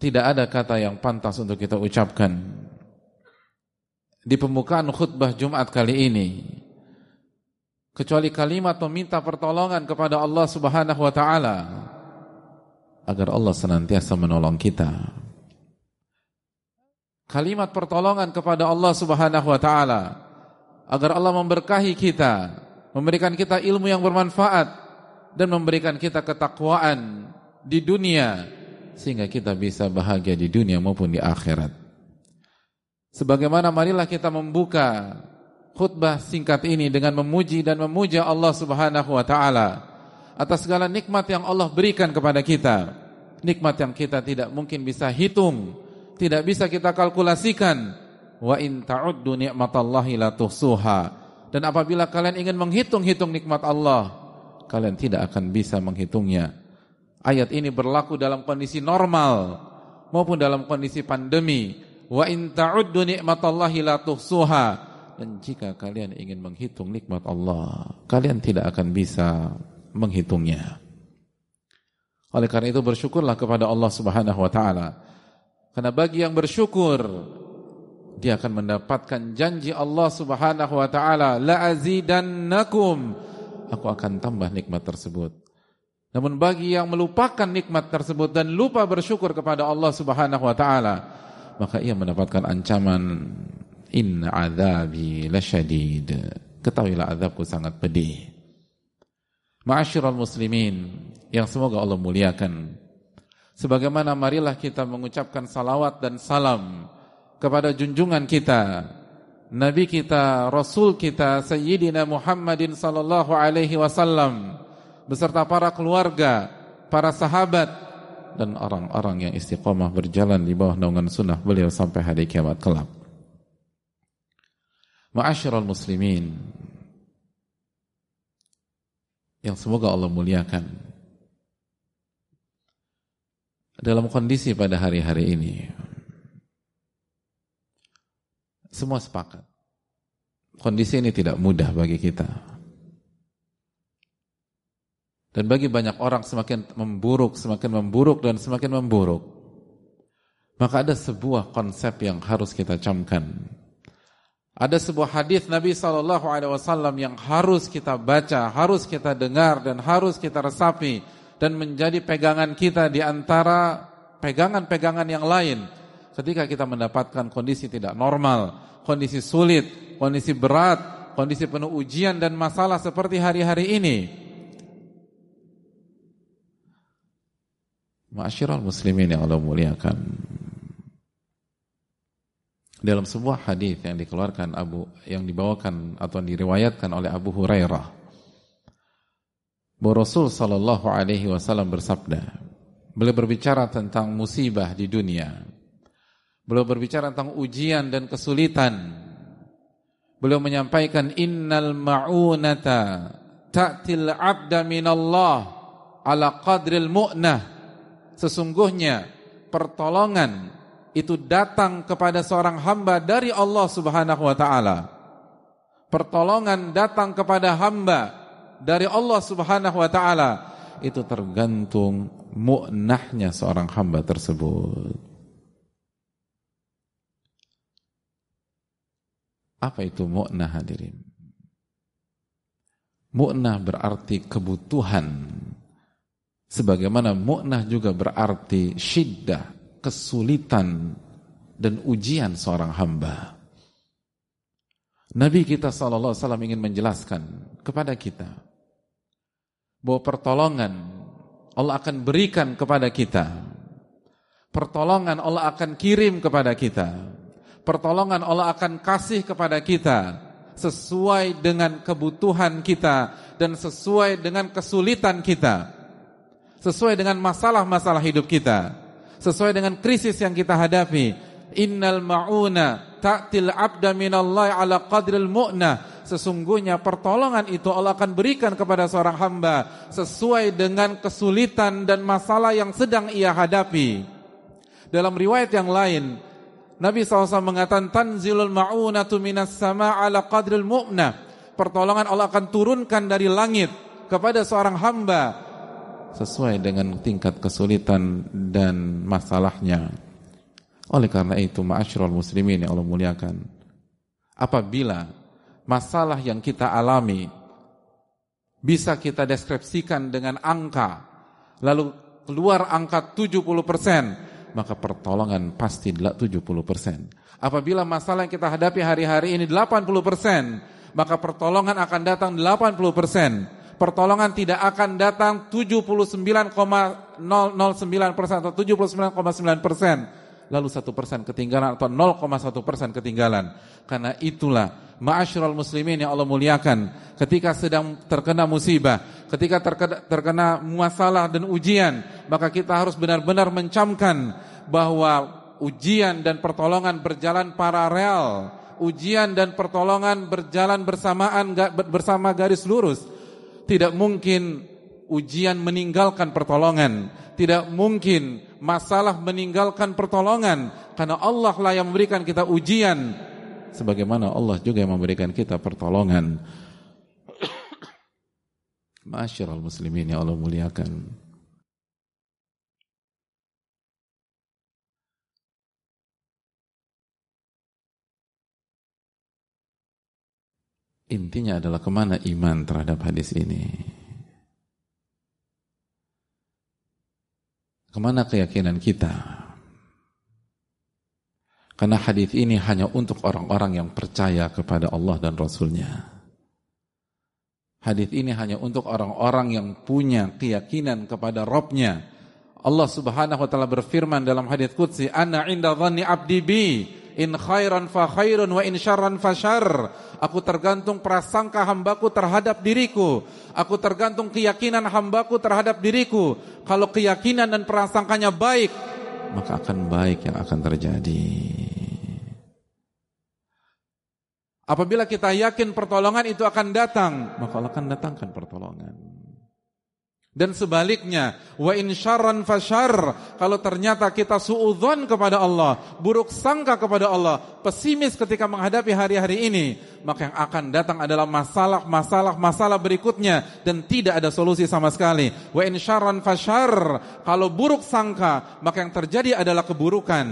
Tidak ada kata yang pantas untuk kita ucapkan di pembukaan khutbah Jumat kali ini kecuali kalimat meminta pertolongan kepada Allah Subhanahu wa taala agar Allah senantiasa menolong kita. Kalimat pertolongan kepada Allah Subhanahu wa taala agar Allah memberkahi kita, memberikan kita ilmu yang bermanfaat dan memberikan kita ketakwaan di dunia sehingga kita bisa bahagia di dunia maupun di akhirat. Sebagaimana marilah kita membuka khutbah singkat ini dengan memuji dan memuja Allah Subhanahu wa taala atas segala nikmat yang Allah berikan kepada kita. Nikmat yang kita tidak mungkin bisa hitung, tidak bisa kita kalkulasikan. Wa in ta'uddu ni'matallahi la tuhsuha. Dan apabila kalian ingin menghitung-hitung nikmat Allah, kalian tidak akan bisa menghitungnya. Ayat ini berlaku dalam kondisi normal maupun dalam kondisi pandemi. Wa in ta'uddu ni'matallahi la tuhsuha. Dan jika kalian ingin menghitung nikmat Allah, kalian tidak akan bisa menghitungnya. Oleh karena itu bersyukurlah kepada Allah Subhanahu wa taala. Karena bagi yang bersyukur dia akan mendapatkan janji Allah Subhanahu wa taala, la azidannakum. Aku akan tambah nikmat tersebut. Namun bagi yang melupakan nikmat tersebut dan lupa bersyukur kepada Allah Subhanahu wa taala, maka ia mendapatkan ancaman inna adzabi lasyadid. Ketahuilah azabku sangat pedih. Ma'asyiral muslimin yang semoga Allah muliakan. Sebagaimana marilah kita mengucapkan salawat dan salam kepada junjungan kita, Nabi kita, Rasul kita, Sayyidina Muhammadin sallallahu alaihi wasallam beserta para keluarga, para sahabat dan orang-orang yang istiqomah berjalan di bawah naungan sunnah beliau sampai hari kiamat kelak. Ma'asyiral muslimin yang semoga Allah muliakan. Dalam kondisi pada hari-hari ini semua sepakat. Kondisi ini tidak mudah bagi kita. Dan bagi banyak orang semakin memburuk, semakin memburuk dan semakin memburuk. Maka ada sebuah konsep yang harus kita camkan. Ada sebuah hadis Nabi Shallallahu Alaihi Wasallam yang harus kita baca, harus kita dengar dan harus kita resapi dan menjadi pegangan kita di antara pegangan-pegangan yang lain ketika kita mendapatkan kondisi tidak normal, kondisi sulit, kondisi berat, kondisi penuh ujian dan masalah seperti hari-hari ini. Ma'asyiral muslimin yang Allah muliakan. Dalam sebuah hadis yang dikeluarkan Abu yang dibawakan atau diriwayatkan oleh Abu Hurairah bahwa Rasul sallallahu alaihi wasallam bersabda, beliau berbicara tentang musibah di dunia. Beliau berbicara tentang ujian dan kesulitan. Beliau menyampaikan innal ma'unata ta'til 'abda minallah ala qadril mu'nah Sesungguhnya pertolongan itu datang kepada seorang hamba dari Allah Subhanahu wa taala. Pertolongan datang kepada hamba dari Allah Subhanahu wa taala itu tergantung mu'nahnya seorang hamba tersebut. Apa itu mu'nah hadirin? Mu'nah berarti kebutuhan. Sebagaimana mu'nah juga berarti syiddah, kesulitan dan ujian seorang hamba. Nabi kita SAW ingin menjelaskan kepada kita bahwa pertolongan Allah akan berikan kepada kita. Pertolongan Allah akan kirim kepada kita. Pertolongan Allah akan kasih kepada kita sesuai dengan kebutuhan kita dan sesuai dengan kesulitan kita. Sesuai dengan masalah-masalah hidup kita. Sesuai dengan krisis yang kita hadapi. Innal ma'una ta'til abda minallahi ala qadril mu'na. Sesungguhnya pertolongan itu Allah akan berikan kepada seorang hamba sesuai dengan kesulitan dan masalah yang sedang ia hadapi. Dalam riwayat yang lain, Nabi SAW mengatakan tanzilul ma'unatu minas sama ala qadril mu'na. Pertolongan Allah akan turunkan dari langit kepada seorang hamba sesuai dengan tingkat kesulitan dan masalahnya. Oleh karena itu, ma'asyiral muslimin yang Allah muliakan. Apabila masalah yang kita alami bisa kita deskripsikan dengan angka, lalu keluar angka 70 persen, maka pertolongan pasti 70%. Apabila masalah yang kita hadapi hari-hari ini 80%, maka pertolongan akan datang 80%. Pertolongan tidak akan datang 79,009% atau 79,9% lalu satu persen ketinggalan atau 0,1 persen ketinggalan. Karena itulah ma'asyiral muslimin yang Allah muliakan ketika sedang terkena musibah, ketika terkena, terkena masalah dan ujian, maka kita harus benar-benar mencamkan bahwa ujian dan pertolongan berjalan paralel. Ujian dan pertolongan berjalan bersamaan bersama garis lurus. Tidak mungkin ujian meninggalkan pertolongan. Tidak mungkin masalah meninggalkan pertolongan karena Allah lah yang memberikan kita ujian sebagaimana Allah juga yang memberikan kita pertolongan. Masyarul muslimin ya Allah muliakan. Intinya adalah ke mana iman terhadap hadis ini. Ke mana keyakinan kita? Karena hadis ini hanya untuk orang-orang yang percaya kepada Allah dan Rasulnya. Hadis ini hanya untuk orang-orang yang punya keyakinan kepada Robnya. Allah subhanahu wa ta'ala berfirman dalam hadis Qudsi, Ana inda dhanni abdi bi, in khairan fa khairun wa in syarran fa syarr. Aku tergantung prasangka hambaku terhadap diriku. Aku tergantung keyakinan hambaku terhadap diriku. Kalau keyakinan dan prasangkanya baik, maka akan baik yang akan terjadi. Apabila kita yakin pertolongan itu akan datang, maka Allah akan datangkan pertolongan. Dan sebaliknya, wa in syarran fasyar, kalau ternyata kita suudzon kepada Allah, buruk sangka kepada Allah, pesimis ketika menghadapi hari-hari ini, maka yang akan datang adalah masalah-masalah masalah berikutnya dan tidak ada solusi sama sekali. Wa in syarran fasyar, kalau buruk sangka, maka yang terjadi adalah keburukan.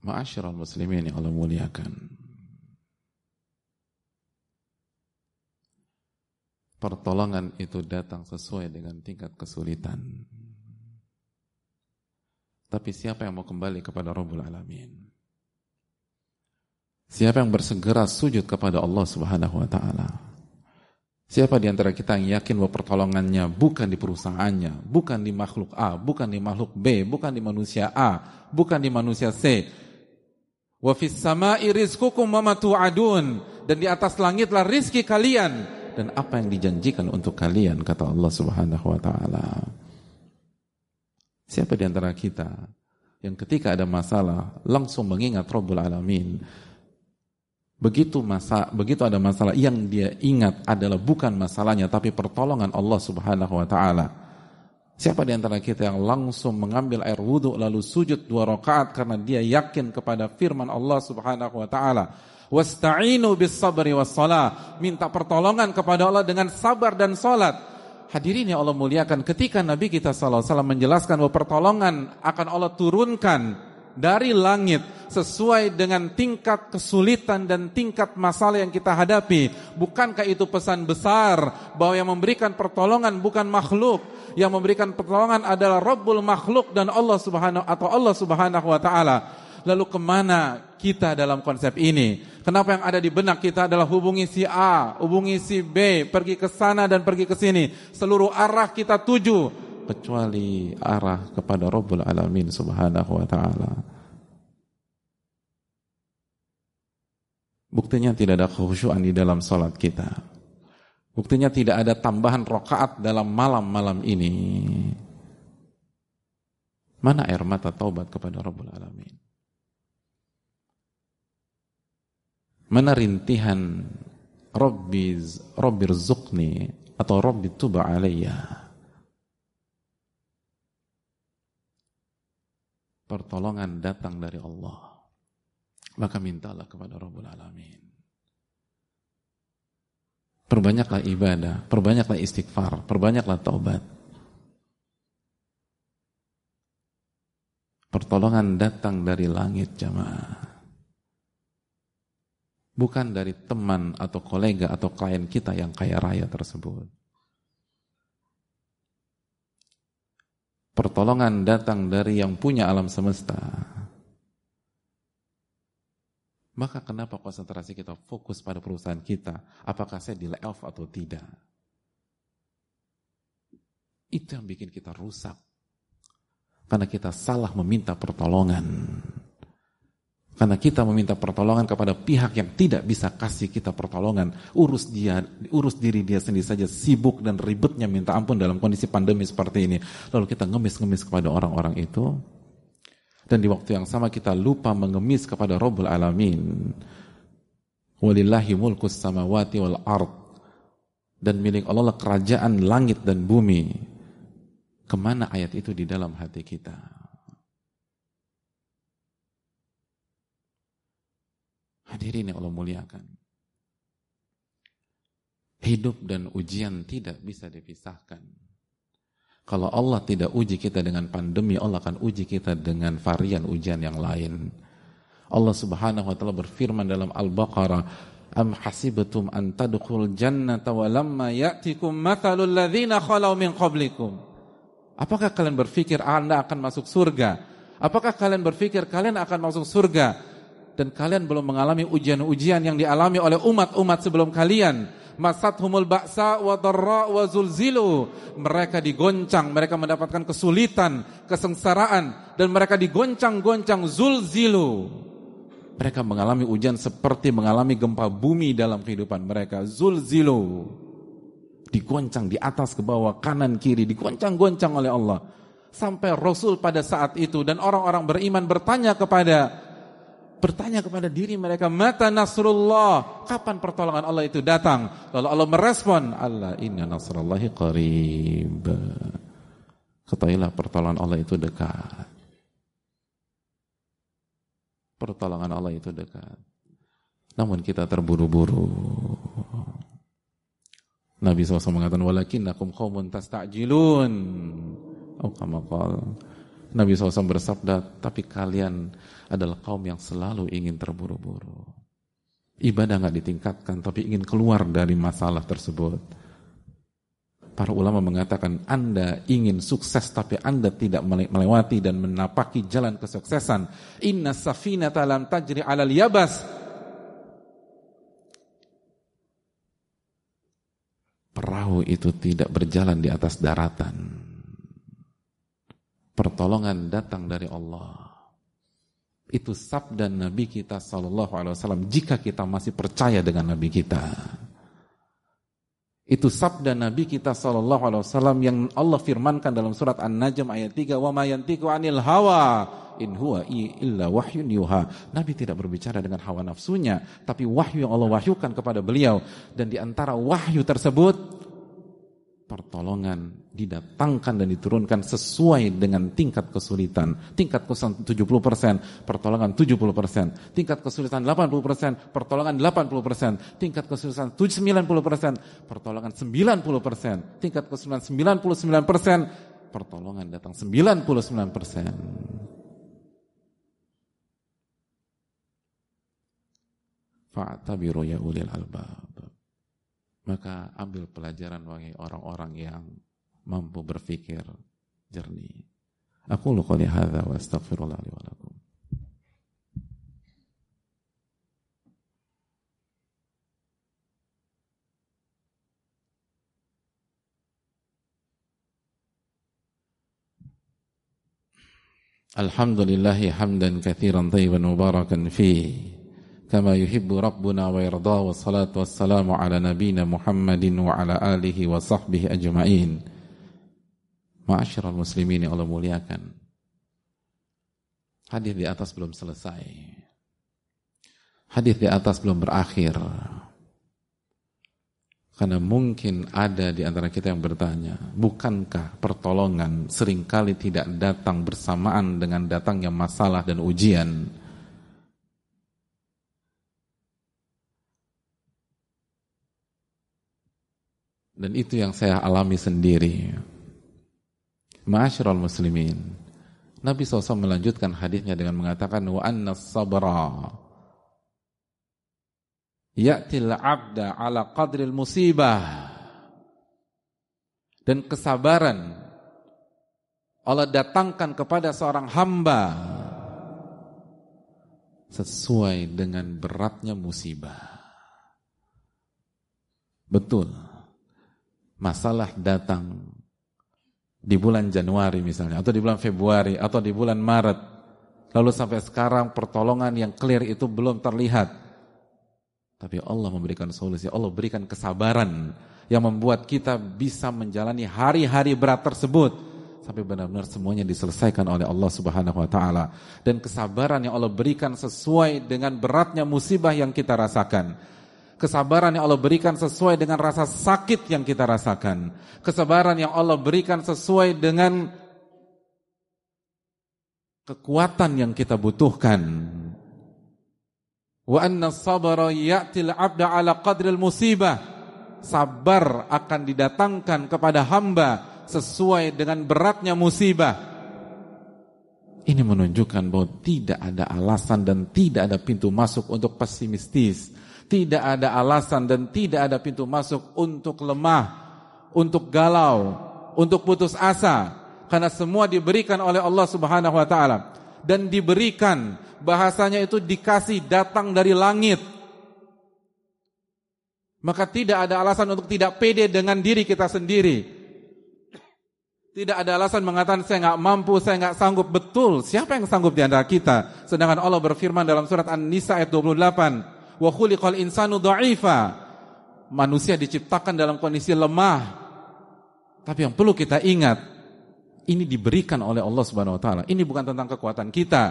Ma'asyiral muslimin yang Allah muliakan. Pertolongan itu datang sesuai dengan tingkat kesulitan. Tapi siapa yang mau kembali kepada Rabbul Alamin? Siapa yang bersegera sujud kepada Allah Subhanahu wa taala? Siapa di antara kita yang yakin bahwa pertolongannya bukan di perusahaannya, bukan di makhluk A, bukan di makhluk B, bukan di manusia A, bukan di manusia C. Wa fis sama'i rizqukum wa dan di atas langitlah rizki kalian dan apa yang dijanjikan untuk kalian kata Allah Subhanahu wa taala. Siapa di antara kita yang ketika ada masalah langsung mengingat Rabbul Alamin. Begitu masa begitu ada masalah yang dia ingat adalah bukan masalahnya tapi pertolongan Allah Subhanahu wa taala. Siapa di antara kita yang langsung mengambil air wudhu lalu sujud dua rakaat karena dia yakin kepada firman Allah Subhanahu wa taala. Wasta'inu bis sabri was salah. Minta pertolongan kepada Allah dengan sabar dan salat. Hadirin yang Allah muliakan, ketika Nabi kita sallallahu alaihi wasallam menjelaskan bahwa pertolongan akan Allah turunkan dari langit sesuai dengan tingkat kesulitan dan tingkat masalah yang kita hadapi. Bukankah itu pesan besar bahwa yang memberikan pertolongan bukan makhluk, yang memberikan pertolongan adalah Rabbul makhluk dan Allah Subhanahu atau Allah Subhanahu wa taala. Lalu ke mana kita dalam konsep ini? Kenapa yang ada di benak kita adalah hubungi si A, hubungi si B, pergi ke sana dan pergi ke sini. Seluruh arah kita tuju kecuali arah kepada Rabbul Alamin Subhanahu wa taala. Buktinya tidak ada khusyuan di dalam salat kita. Buktinya tidak ada tambahan rokaat dalam malam-malam ini. Mana air mata taubat kepada Rabbul Alamin? Mana rintihan Rabbi Rabbi rizukni atau Rabbi tuba alaiya? pertolongan datang dari Allah. Maka mintalah kepada Rabbul Alamin. Perbanyaklah ibadah, perbanyaklah istighfar, perbanyaklah taubat. Pertolongan datang dari langit jamaah. Bukan dari teman atau kolega atau klien kita yang kaya raya tersebut. Pertolongan datang dari yang punya alam semesta. Maka kenapa konsentrasi kita fokus pada perusahaan kita? Apakah saya di layoff atau tidak? Itu yang bikin kita rusak. Karena kita salah meminta pertolongan. Karena kita meminta pertolongan kepada pihak yang tidak bisa kasih kita pertolongan. Urus dia, urus diri dia sendiri saja sibuk dan ribetnya minta ampun dalam kondisi pandemi seperti ini. Lalu kita ngemis-ngemis kepada orang-orang itu. Dan di waktu yang sama kita lupa mengemis kepada Rabbul Alamin. Walillahi mulkus samawati wal ard. Dan milik Allah kerajaan langit dan bumi. Ke mana ayat itu di dalam hati kita? Hadirin yang Allah muliakan. Hidup dan ujian tidak bisa dipisahkan. Kalau Allah tidak uji kita dengan pandemi, Allah akan uji kita dengan varian ujian yang lain. Allah Subhanahu wa taala berfirman dalam Al-Baqarah, "Am hasibatum an tadkhul jannata wa lamma ya'tikum mathalul ladzina khalau min qablikum?" Apakah kalian berpikir Anda akan masuk surga? Apakah kalian berpikir kalian akan masuk surga dan kalian belum mengalami ujian-ujian yang dialami oleh umat-umat sebelum kalian. Masathumul ba'sa wa dharra wa zulzilu. Mereka digoncang, mereka mendapatkan kesulitan, kesengsaraan dan mereka digoncang-goncang zulzilu. Mereka mengalami ujian seperti mengalami gempa bumi dalam kehidupan mereka. Zulzilu. Digoncang di atas ke bawah, kanan kiri, digoncang-goncang oleh Allah. Sampai Rasul pada saat itu dan orang-orang beriman bertanya kepada bertanya kepada diri mereka, mata nasrullah, kapan pertolongan Allah itu datang? Lalu Allah merespon, Allah inna nasrullahi qarib. Ketahuilah pertolongan Allah itu dekat. Pertolongan Allah itu dekat. Namun kita terburu-buru. Nabi SAW mengatakan, walakinnakum qawmun tasta'jilun. Oh. Nabi SAW bersabda, tapi kalian adalah kaum yang selalu ingin terburu-buru. Ibadah nggak ditingkatkan, tapi ingin keluar dari masalah tersebut. Para ulama mengatakan Anda ingin sukses tapi Anda tidak melewati dan menapaki jalan kesuksesan. Inna safinata lam tajri alal yabas. Perahu itu tidak berjalan di atas daratan. Pertolongan datang dari Allah. Itu sabda Nabi kita Sallallahu Alaihi Wasallam jika kita masih percaya dengan Nabi kita. Itu sabda Nabi kita Sallallahu Alaihi Wasallam yang Allah firmankan dalam surat An-Najm ayat 3 wa ma yantiqu anil hawa in huwa illa wahyun yuha. Nabi tidak berbicara dengan hawa nafsunya, tapi wahyu yang Allah wahyukan kepada beliau dan di antara wahyu tersebut pertolongan didatangkan dan diturunkan sesuai dengan tingkat kesulitan. Tingkat kesulitan 70%, pertolongan 70%. Tingkat kesulitan 80%, pertolongan 80%. Tingkat kesulitan 90%, pertolongan 90%. Tingkat kesulitan 99%, pertolongan datang 99%. Fa'tabiru ya ulil albab. Maka ambil pelajaran bagi orang-orang yang mampu berpikir jernih. Aku lu qali hadza wa astaghfirullah. Alhamdulillahi hamdan kathiran tayyiban mubarakan fihi كما يحب ربنا ويرضى والصلاة والسلام على نبينا محمد وعلى آله وصحبه أجمعين Ma'asyiral muslimin yang Allah muliakan Hadis di atas belum selesai Hadis di atas belum berakhir Karena mungkin ada di antara kita yang bertanya Bukankah pertolongan seringkali tidak datang bersamaan dengan datangnya masalah dan ujian Dan itu yang saya alami sendiri. Ma'asyiral muslimin. Nabi SAW melanjutkan hadisnya dengan mengatakan wa anna sabra ya'til 'abda ala qadril musibah. Dan kesabaran Allah datangkan kepada seorang hamba sesuai dengan beratnya musibah. Betul masalah datang di bulan Januari misalnya, atau di bulan Februari, atau di bulan Maret, lalu sampai sekarang pertolongan yang clear itu belum terlihat. Tapi Allah memberikan solusi, Allah berikan kesabaran yang membuat kita bisa menjalani hari-hari berat tersebut. Sampai benar-benar semuanya diselesaikan oleh Allah Subhanahu wa taala. Dan kesabaran yang Allah berikan sesuai dengan beratnya musibah yang kita rasakan Kesabaran yang Allah berikan sesuai dengan rasa sakit yang kita rasakan. Kesabaran yang Allah berikan sesuai dengan kekuatan yang kita butuhkan. Wa anna sabara ya'til 'abda 'ala qadril musibah. Sabar akan didatangkan kepada hamba sesuai dengan beratnya musibah. Ini menunjukkan bahwa tidak ada alasan dan tidak ada pintu masuk untuk pesimistis tidak ada alasan dan tidak ada pintu masuk untuk lemah, untuk galau, untuk putus asa. Karena semua diberikan oleh Allah subhanahu wa ta'ala. Dan diberikan, bahasanya itu dikasih datang dari langit. Maka tidak ada alasan untuk tidak pede dengan diri kita sendiri. Tidak ada alasan mengatakan saya nggak mampu, saya nggak sanggup. Betul, siapa yang sanggup di antara kita? Sedangkan Allah berfirman dalam surat An-Nisa ayat 28 wa khuliqal insanu dha'ifa. Manusia diciptakan dalam kondisi lemah. Tapi yang perlu kita ingat, ini diberikan oleh Allah Subhanahu wa taala. Ini bukan tentang kekuatan kita,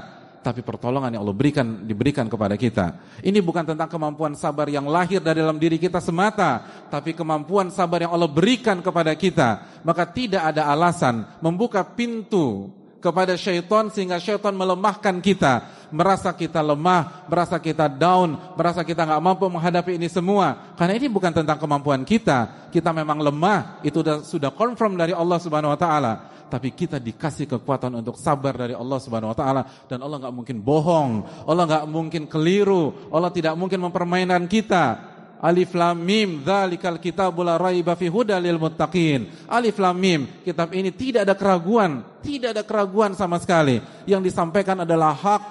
tapi pertolongan yang Allah berikan diberikan kepada kita. Ini bukan tentang kemampuan sabar yang lahir dari dalam diri kita semata, tapi kemampuan sabar yang Allah berikan kepada kita. Maka tidak ada alasan membuka pintu kepada syaitan sehingga syaitan melemahkan kita, merasa kita lemah, merasa kita down, merasa kita nggak mampu menghadapi ini semua. Karena ini bukan tentang kemampuan kita. Kita memang lemah, itu sudah confirm dari Allah Subhanahu wa taala. Tapi kita dikasih kekuatan untuk sabar dari Allah Subhanahu wa taala dan Allah nggak mungkin bohong, Allah nggak mungkin keliru, Allah tidak mungkin mempermainkan kita. Alif Lam Mim, dzalikal kitabul la raiba fi hudalil muttaqin. Alif Lam Mim, kitab ini tidak ada keraguan, tidak ada keraguan sama sekali. Yang disampaikan adalah hak,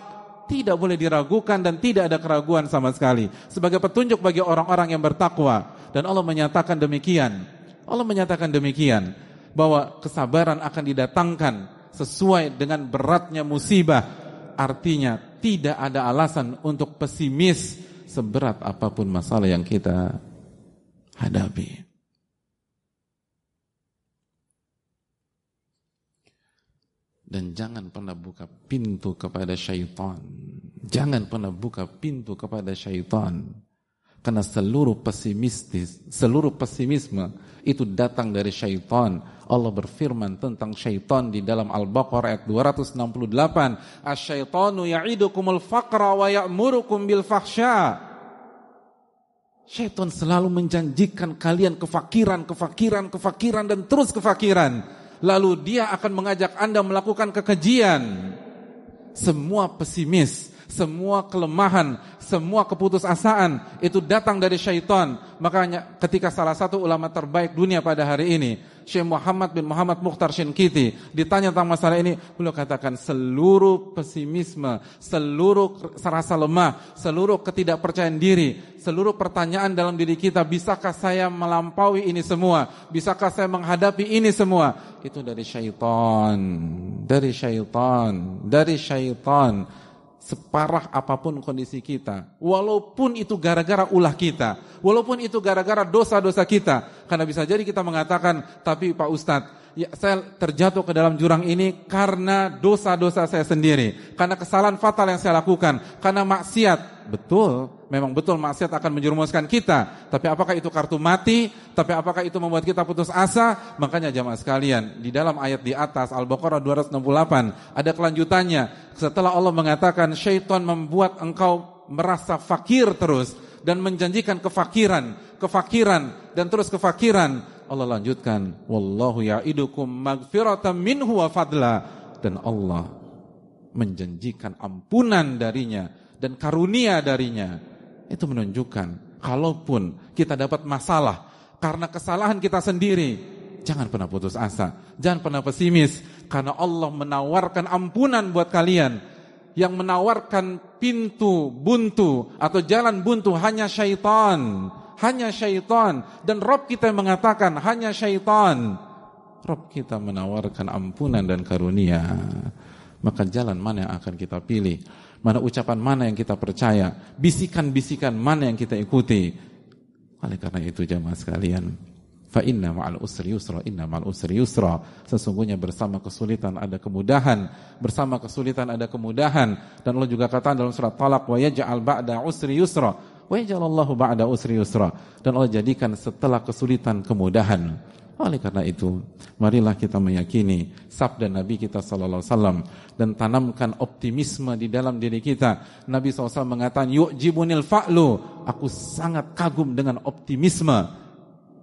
tidak boleh diragukan dan tidak ada keraguan sama sekali. Sebagai petunjuk bagi orang-orang yang bertakwa dan Allah menyatakan demikian. Allah menyatakan demikian bahwa kesabaran akan didatangkan sesuai dengan beratnya musibah. Artinya tidak ada alasan untuk pesimis seberat apa pun masalah yang kita hadapi. Dan jangan pernah buka pintu kepada syaitan. Jangan pernah buka pintu kepada syaitan. Karena seluruh pesimistis, seluruh pesimisme itu datang dari syaitan. Allah berfirman tentang syaitan di dalam Al-Baqarah ayat 268. Asyaitanu ya'idukumul faqra wa ya'murukum bil fahsya. Syaitan selalu menjanjikan kalian kefakiran, kefakiran, kefakiran dan terus kefakiran. Lalu dia akan mengajak Anda melakukan kekejian. Semua pesimis semua kelemahan, semua keputusasaan itu datang dari syaitan. Makanya ketika salah satu ulama terbaik dunia pada hari ini, Syekh Muhammad bin Muhammad Mukhtar Shinkiti, ditanya tentang masalah ini, beliau katakan seluruh pesimisme, seluruh rasa lemah, seluruh ketidakpercayaan diri, seluruh pertanyaan dalam diri kita, bisakah saya melampaui ini semua? Bisakah saya menghadapi ini semua? Itu dari syaitan, dari syaitan, dari syaitan separah apa pun kondisi kita, walaupun itu gara-gara ulah kita, walaupun itu gara-gara dosa-dosa kita, karena bisa jadi kita mengatakan, tapi Pak Ustadz, ya, saya terjatuh ke dalam jurang ini karena dosa-dosa saya sendiri, karena kesalahan fatal yang saya lakukan, karena maksiat, betul, memang betul maksiat akan menjerumuskan kita. Tapi apakah itu kartu mati? Tapi apakah itu membuat kita putus asa? Makanya jamaah sekalian, di dalam ayat di atas Al-Baqarah 268 ada kelanjutannya. Setelah Allah mengatakan syaitan membuat engkau merasa fakir terus dan menjanjikan kefakiran, kefakiran dan terus kefakiran. Allah lanjutkan, wallahu ya'idukum magfiratan minhu wa fadla. Dan Allah menjanjikan ampunan darinya dan karunia darinya. Itu menunjukkan kalaupun kita dapat masalah karena kesalahan kita sendiri, jangan pernah putus asa, jangan pernah pesimis karena Allah menawarkan ampunan buat kalian. Yang menawarkan pintu buntu atau jalan buntu hanya syaitan, hanya syaitan dan Rob kita mengatakan hanya syaitan. Rob kita menawarkan ampunan dan karunia. Maka jalan mana yang akan kita pilih? mana ucapan mana yang kita percaya, bisikan-bisikan mana yang kita ikuti. Oleh karena itu jamaah sekalian, fa inna ma'al usri yusra, inna ma'al usri yusra. Sesungguhnya bersama kesulitan ada kemudahan, bersama kesulitan ada kemudahan. Dan Allah juga katakan dalam surat Talak, wa yaj'al ba'da usri yusra, wa yaj'alallahu ba'da usri yusra. Dan Allah jadikan setelah kesulitan kemudahan. Oleh karena itu, marilah kita meyakini sabda Nabi kita sallallahu alaihi wasallam dan tanamkan optimisme di dalam diri kita. Nabi SAW mengatakan, "Yu'jibunil fa'lu." Aku sangat kagum dengan optimisme.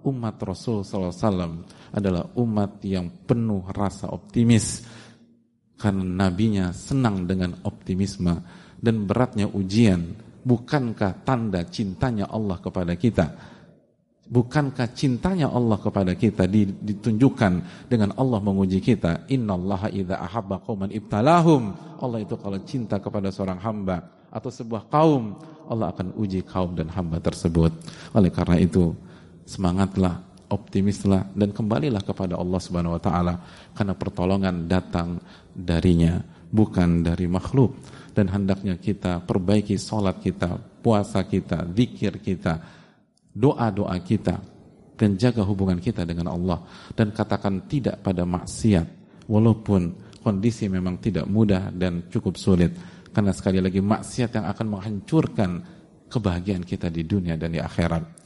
Umat Rasul sallallahu alaihi wasallam adalah umat yang penuh rasa optimis karena nabinya senang dengan optimisme dan beratnya ujian bukankah tanda cintanya Allah kepada kita? Bukankah cintanya Allah kepada kita ditunjukkan dengan Allah menguji kita? Inna Allah idha ahabba qawman ibtalahum. Allah itu kalau cinta kepada seorang hamba atau sebuah kaum, Allah akan uji kaum dan hamba tersebut. Oleh karena itu, semangatlah, optimislah dan kembalilah kepada Allah Subhanahu wa taala karena pertolongan datang darinya, bukan dari makhluk. Dan hendaknya kita perbaiki salat kita, puasa kita, zikir kita, doa-doa kita dan jaga hubungan kita dengan Allah. Dan katakan tidak pada maksiat walaupun kondisi memang tidak mudah dan cukup sulit. Karena sekali lagi maksiat yang akan menghancurkan kebahagiaan kita di dunia dan di akhirat